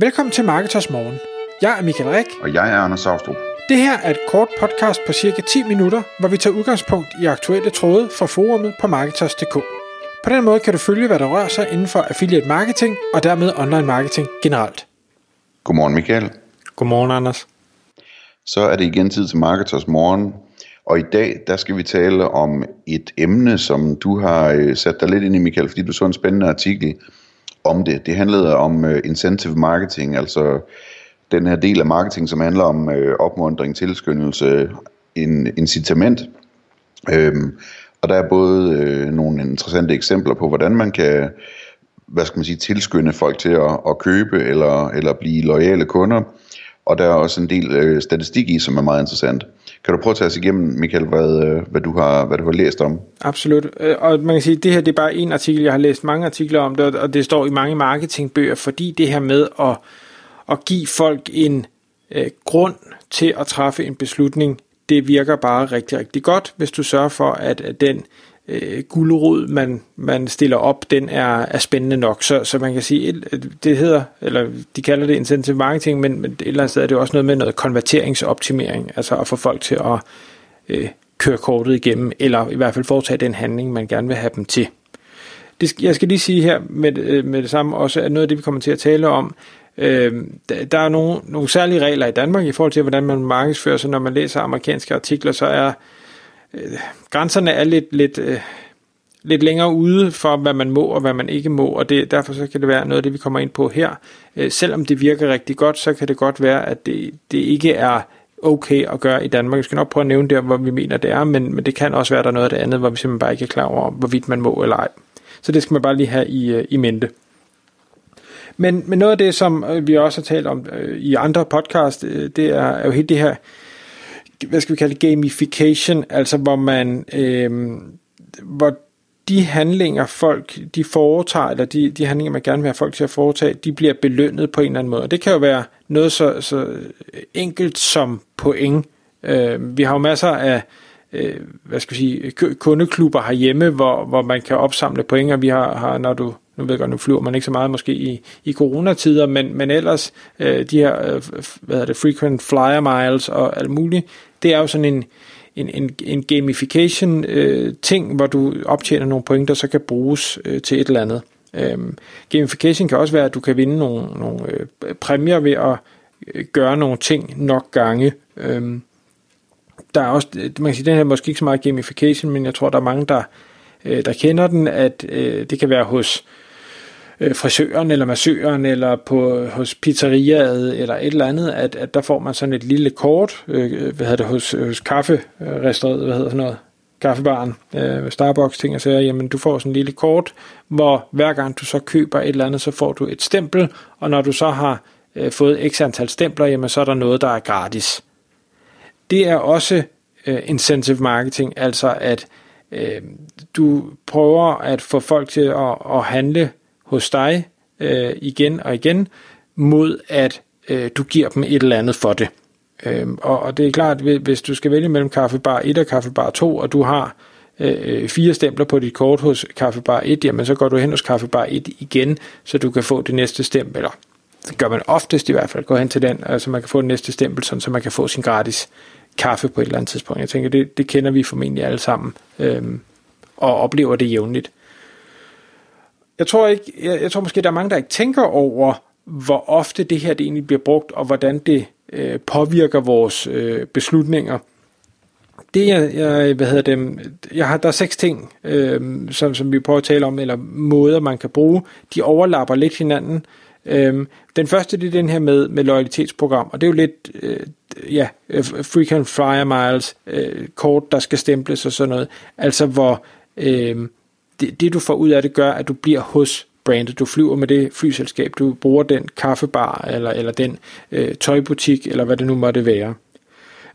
Velkommen til Marketers Morgen. Jeg er Michael Rik. Og jeg er Anders Saustrup. Det her er et kort podcast på cirka 10 minutter, hvor vi tager udgangspunkt i aktuelle tråde fra forumet på Marketers.dk. På den måde kan du følge, hvad der rører sig inden for affiliate marketing og dermed online marketing generelt. Godmorgen Michael. Godmorgen Anders. Så er det igen tid til Marketers Morgen. Og i dag, der skal vi tale om et emne, som du har øh, sat dig lidt ind i, Michael, fordi du så en spændende artikel om det. Det handlede om øh, incentive marketing, altså den her del af marketing, som handler om øh, opmundring, tilskyndelse, en incitament. Øhm, og der er både øh, nogle interessante eksempler på, hvordan man kan hvad skal man sige, tilskynde folk til at, at købe eller, eller blive lojale kunder. Og der er også en del øh, statistik i, som er meget interessant. Kan du prøve at tage os igennem, Michael, hvad, øh, hvad, du, har, hvad du har læst om? Absolut. Øh, og man kan sige, at det her det er bare en artikel. Jeg har læst mange artikler om det, og det står i mange marketingbøger, fordi det her med at, at give folk en øh, grund til at træffe en beslutning, det virker bare rigtig, rigtig godt, hvis du sørger for, at den øh, gulerod, man, man stiller op, den er, er spændende nok. Så, så man kan sige, det hedder, eller de kalder det incentive marketing, men, men et eller andet sted er det også noget med noget konverteringsoptimering, altså at få folk til at øh, køre kortet igennem, eller i hvert fald foretage den handling, man gerne vil have dem til. Det, jeg skal lige sige her med, øh, med det samme også, at noget af det, vi kommer til at tale om, Øh, der er nogle, nogle særlige regler i Danmark i forhold til, hvordan man markedsfører sig. Når man læser amerikanske artikler, så er øh, grænserne er lidt, lidt, øh, lidt længere ude for, hvad man må og hvad man ikke må, og det, derfor så kan det være noget af det, vi kommer ind på her. Øh, selvom det virker rigtig godt, så kan det godt være, at det, det ikke er okay at gøre i Danmark. Jeg skal nok prøve at nævne der, hvor vi mener, det er, men, men det kan også være, der er noget af det andet, hvor vi simpelthen bare ikke er klar over, hvorvidt man må eller ej. Så det skal man bare lige have i, øh, i mente. Men, men noget af det, som øh, vi også har talt om øh, i andre podcast, øh, det er, er jo helt det her hvad skal vi kalde det, gamification, altså hvor man, øh, hvor de handlinger folk, de foretager, eller de, de handlinger, man gerne vil have folk til at foretage, de bliver belønnet på en eller anden måde. Og det kan jo være noget så, så enkelt som point. Øh, vi har jo masser af øh, hvad skal vi sige, kundeklubber herhjemme, hvor, hvor man kan opsamle point, og vi har, har når du nu ved jeg godt, nu flyver man ikke så meget måske i, i coronatider, men, men ellers øh, de her øh, hvad hedder det, frequent flyer miles og alt muligt, det er jo sådan en, en, en, en gamification øh, ting, hvor du optjener nogle point, der så kan bruges øh, til et eller andet. Øhm, gamification kan også være, at du kan vinde nogle, nogle øh, præmier ved at øh, gøre nogle ting nok gange. Øhm, der er også, øh, man kan sige, den her er måske ikke så meget gamification, men jeg tror, der er mange, der, øh, der kender den, at øh, det kan være hos øh, Øh, frisøren eller massøren eller på, hos pizzeriaet eller et eller andet, at, at der får man sådan et lille kort, øh, hvad hedder det, hos, hos kafferestauret, hvad hedder sådan noget, kaffebaren, øh, Starbucks ting og sager, jamen du får sådan en lille kort, hvor hver gang du så køber et eller andet, så får du et stempel, og når du så har øh, fået x antal stempler, jamen så er der noget, der er gratis. Det er også øh, incentive marketing, altså at øh, du prøver at få folk til at, at handle hos dig øh, igen og igen, mod at øh, du giver dem et eller andet for det. Øh, og, og det er klart, hvis du skal vælge mellem kaffebar 1 og kaffebar 2, og du har øh, øh, fire stempler på dit kort hos kaffebar 1, jamen så går du hen hos kaffebar 1 igen, så du kan få det næste stempel, eller det gør man oftest i hvert fald, gå hen til den, altså man kan få det næste stempel, sådan, så man kan få sin gratis kaffe på et eller andet tidspunkt. Jeg tænker, det, det kender vi formentlig alle sammen, øh, og oplever det jævnligt jeg tror ikke, jeg, jeg tror måske, der er mange, der ikke tænker over, hvor ofte det her det egentlig bliver brugt, og hvordan det øh, påvirker vores øh, beslutninger. Det jeg, jeg, hvad hedder det, jeg har, der er seks ting, øh, som, som vi prøver at tale om, eller måder man kan bruge. De overlapper lidt hinanden. Øh, den første det er den her med, med loyalitetsprogram, og det er jo lidt, øh, ja, øh, frequent flyer miles, øh, kort, der skal stemples og sådan noget. Altså hvor øh, det, det du får ud af det gør, at du bliver hos brandet. Du flyver med det flyselskab, du bruger den kaffebar, eller, eller den øh, tøjbutik, eller hvad det nu måtte være.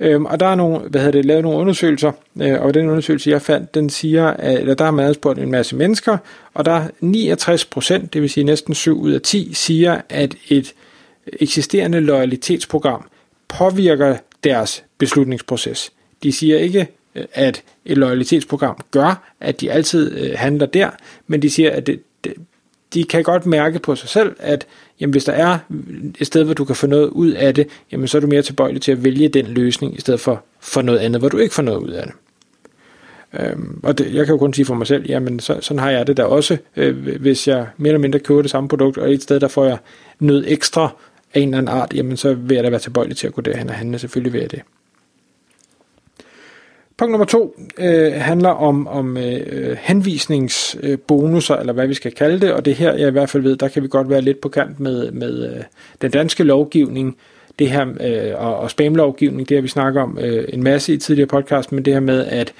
Øhm, og der er nogle, hvad hedder det, lavet nogle undersøgelser, øh, og den undersøgelse, jeg fandt, den siger, at eller der er man spurgt en masse mennesker, og der er 69 procent, det vil sige næsten 7 ud af 10, siger, at et eksisterende loyalitetsprogram påvirker deres beslutningsproces. De siger ikke, Øh, at et loyalitetsprogram gør, at de altid øh, handler der, men de siger, at det, det, de kan godt mærke på sig selv, at jamen, hvis der er et sted, hvor du kan få noget ud af det, jamen, så er du mere tilbøjelig til at vælge den løsning, i stedet for, for noget andet, hvor du ikke får noget ud af det. Øhm, og det, jeg kan jo kun sige for mig selv, jamen så, sådan har jeg det der også, øh, hvis jeg mere eller mindre køber det samme produkt, og et sted der får jeg noget ekstra af en eller anden art, jamen så vil jeg da være tilbøjelig til at gå derhen og handle, selvfølgelig vil jeg det. Punkt nummer to øh, handler om, om øh, henvisningsbonusser, eller hvad vi skal kalde det, og det her, jeg i hvert fald ved, der kan vi godt være lidt på kant med, med øh, den danske lovgivning, det her, øh, og, og spamlovgivning, det har vi snakket om øh, en masse i tidligere podcast, men det her med, at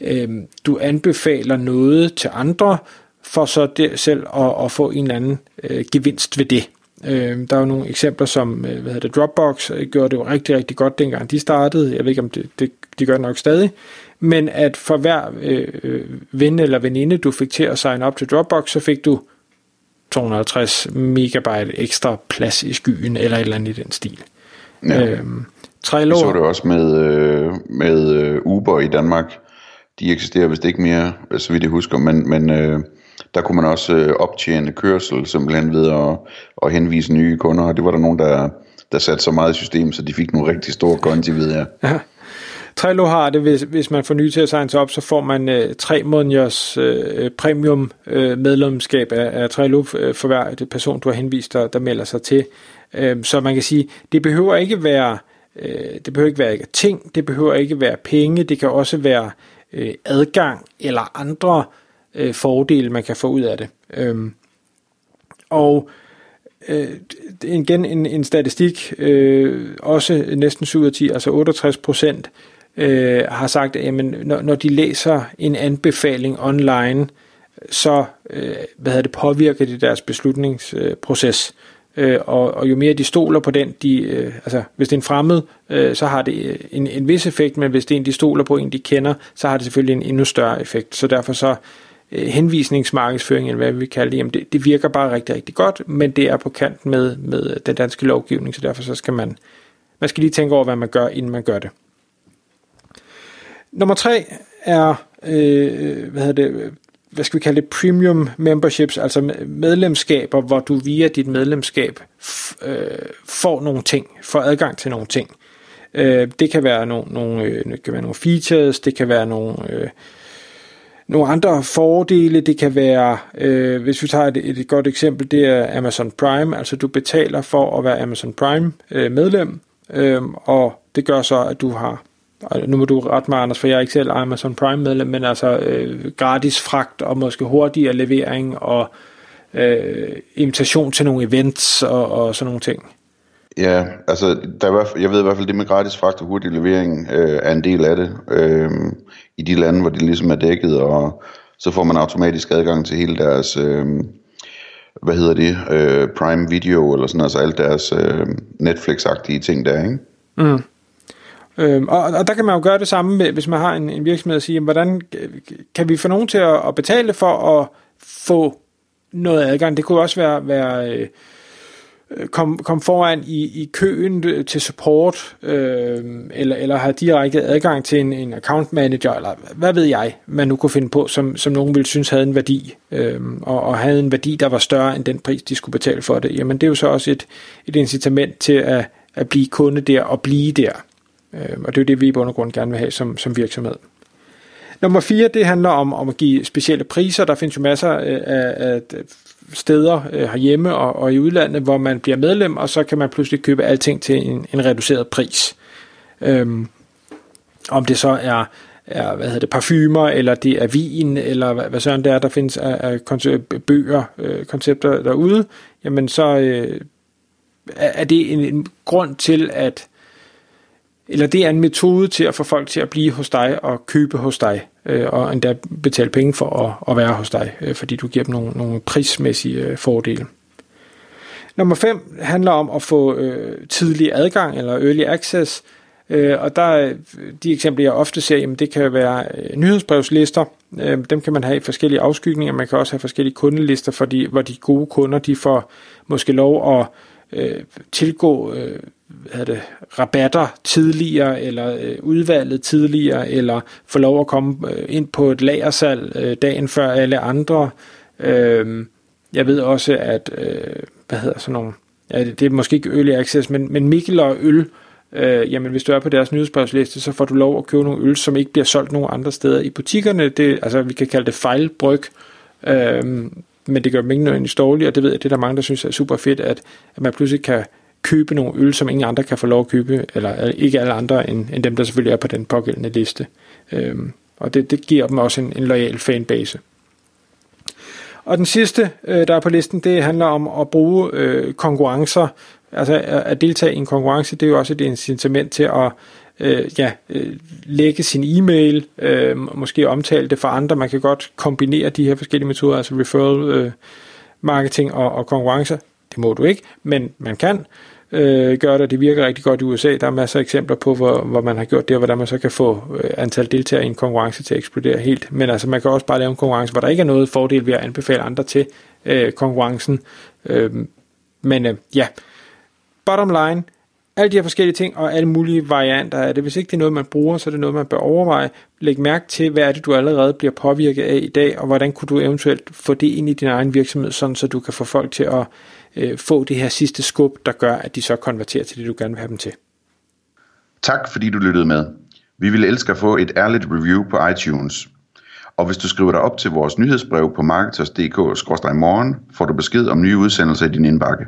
øh, du anbefaler noget til andre, for så det selv at, at få en eller anden øh, gevinst ved det. Øh, der er jo nogle eksempler som, øh, hvad hedder det, Dropbox øh, gjorde det jo rigtig, rigtig godt dengang de startede. Jeg ved ikke, om det, det de gør det nok stadig. Men at for hver øh, øh, ven eller veninde, du fik til at sign op til Dropbox, så fik du 250 megabyte ekstra plads i skyen, eller et eller andet i den stil. Ja. Øhm, Trello... Vi så det også med, øh, med øh, Uber i Danmark. De eksisterer vist ikke mere, så vidt jeg husker, men, men øh, der kunne man også øh, optjene kørsel simpelthen ved at, at henvise nye kunder, og det var der nogen, der, der satte så meget i systemet, så de fik nogle rigtig store konti, ved jeg. Ja. Trello har det, hvis, hvis man får ny til at signe op, så får man øh, tre måneders øh, premium øh, medlemskab af, af Trello øh, for hver det person, du har henvist, der, der melder sig til. Øh, så man kan sige, det behøver ikke være øh, det behøver ikke være ting, det behøver ikke være penge, det kan også være øh, adgang eller andre øh, fordele, man kan få ud af det. Øh, og øh, igen en, en statistik, øh, også næsten 7 ud af 10, altså 68 procent, øh, har sagt, at jamen, når, når de læser en anbefaling online, så øh, hvad hedder det, påvirker det deres beslutningsproces. Øh, og, og jo mere de stoler på den, de, øh, altså hvis det er en fremmed, øh, så har det øh, en, en vis effekt, men hvis det er en, de stoler på, en de kender, så har det selvfølgelig en endnu større effekt. Så derfor så øh, henvisningsmarkedsføring, eller hvad vi kalder det, jamen det, det virker bare rigtig, rigtig godt, men det er på kant med, med den danske lovgivning, så derfor så skal man, man skal lige tænke over, hvad man gør, inden man gør det. Nummer tre er, øh, hvad hedder det, hvad skal vi kalde det, premium memberships, altså medlemskaber, hvor du via dit medlemskab øh, får nogle ting, får adgang til nogle ting. Øh, det kan være nogle, nogle, øh, det kan være nogle features, det kan være nogle, øh, nogle andre fordele, det kan være, øh, hvis vi tager et, et godt eksempel, det er Amazon Prime, altså du betaler for at være Amazon Prime øh, medlem, øh, og det gør så, at du har og nu må du rette mig, Anders, for jeg er ikke selv Amazon Prime medlem, men altså øh, gratis fragt og måske hurtigere levering og øh, invitation til nogle events og, og sådan nogle ting. Ja, altså der er, jeg ved i hvert fald, det med gratis fragt og hurtig levering øh, er en del af det øh, i de lande, hvor det ligesom er dækket, og så får man automatisk adgang til hele deres, øh, hvad hedder det, øh, Prime Video, eller sådan, altså alt deres øh, Netflix-agtige ting der, ikke? Mm. Øhm, og, og der kan man jo gøre det samme, med, hvis man har en, en virksomhed og sige, jamen, hvordan kan vi få nogen til at, at betale for at få noget adgang? Det kunne også være, være øh, kom, kom foran i, i køen til support, øh, eller, eller have direkte adgang til en, en account manager, eller hvad ved jeg, man nu kunne finde på, som, som nogen ville synes havde en værdi, øh, og, og havde en værdi, der var større end den pris, de skulle betale for det. Jamen det er jo så også et, et incitament til at, at blive kunde der og blive der. Øh, og det er jo det, vi i bund og grund gerne vil have som, som virksomhed. Nummer 4, det handler om, om at give specielle priser. Der findes jo masser øh, af, af steder øh, herhjemme og, og i udlandet, hvor man bliver medlem, og så kan man pludselig købe alting til en, en reduceret pris. Øhm, om det så er, er hvad hedder det, parfumer, eller det er vin, eller hvad, hvad sådan det er, der findes af, af koncept, bøger, øh, koncepter derude, jamen så øh, er det en, en grund til, at eller det er en metode til at få folk til at blive hos dig og købe hos dig, øh, og endda betale penge for at, at være hos dig, øh, fordi du giver dem nogle, nogle prismæssige øh, fordele. Nummer 5 handler om at få øh, tidlig adgang, eller early access, øh, og der de eksempler, jeg ofte ser, jamen det kan være øh, nyhedsbrevslister, øh, dem kan man have i forskellige afskygninger, man kan også have forskellige kundelister, fordi, hvor de gode kunder, de får måske lov at øh, tilgå øh, hvad det, rabatter tidligere, eller øh, udvalget tidligere, eller få lov at komme øh, ind på et lagersal øh, dagen før alle andre. Øh, jeg ved også, at, øh, hvad hedder sådan nogle, ja, det er måske ikke early access, men, men Mikkel og øl, øh, jamen hvis du er på deres nyhedsbrevsliste, så får du lov at købe nogle øl, som ikke bliver solgt nogen andre steder i butikkerne. Det, altså vi kan kalde det fejlbryg, øh, men det gør dem ikke nødvendigvis dårlige, og det ved jeg, det er der mange, der synes er super fedt, at, at man pludselig kan købe nogle øl, som ingen andre kan få lov at købe, eller ikke alle andre end, end dem, der selvfølgelig er på den pågældende liste. Øhm, og det, det giver dem også en, en lojal fanbase. Og den sidste, øh, der er på listen, det handler om at bruge øh, konkurrencer. Altså at deltage i en konkurrence, det er jo også et incitament til at øh, ja, øh, lægge sin e-mail, øh, måske omtale det for andre. Man kan godt kombinere de her forskellige metoder, altså referral øh, marketing og, og konkurrencer. Det må du ikke, men man kan øh, gøre det, det virker rigtig godt i USA. Der er masser af eksempler på, hvor, hvor man har gjort det, og hvordan man så kan få øh, antal deltagere i en konkurrence til at eksplodere helt. Men altså, man kan også bare lave en konkurrence, hvor der ikke er noget fordel ved at anbefale andre til øh, konkurrencen. Øh, men øh, ja, bottom line, alle de her forskellige ting og alle mulige varianter af det. Hvis ikke det er noget, man bruger, så er det noget, man bør overveje. Læg mærke til, hvad er det, du allerede bliver påvirket af i dag, og hvordan kunne du eventuelt få det ind i din egen virksomhed, sådan så du kan få folk til at øh, få det her sidste skub, der gør, at de så konverterer til det, du gerne vil have dem til. Tak fordi du lyttede med. Vi ville elske at få et ærligt review på iTunes. Og hvis du skriver dig op til vores nyhedsbrev på marketers.dk-morgen, får du besked om nye udsendelser i din indbakke.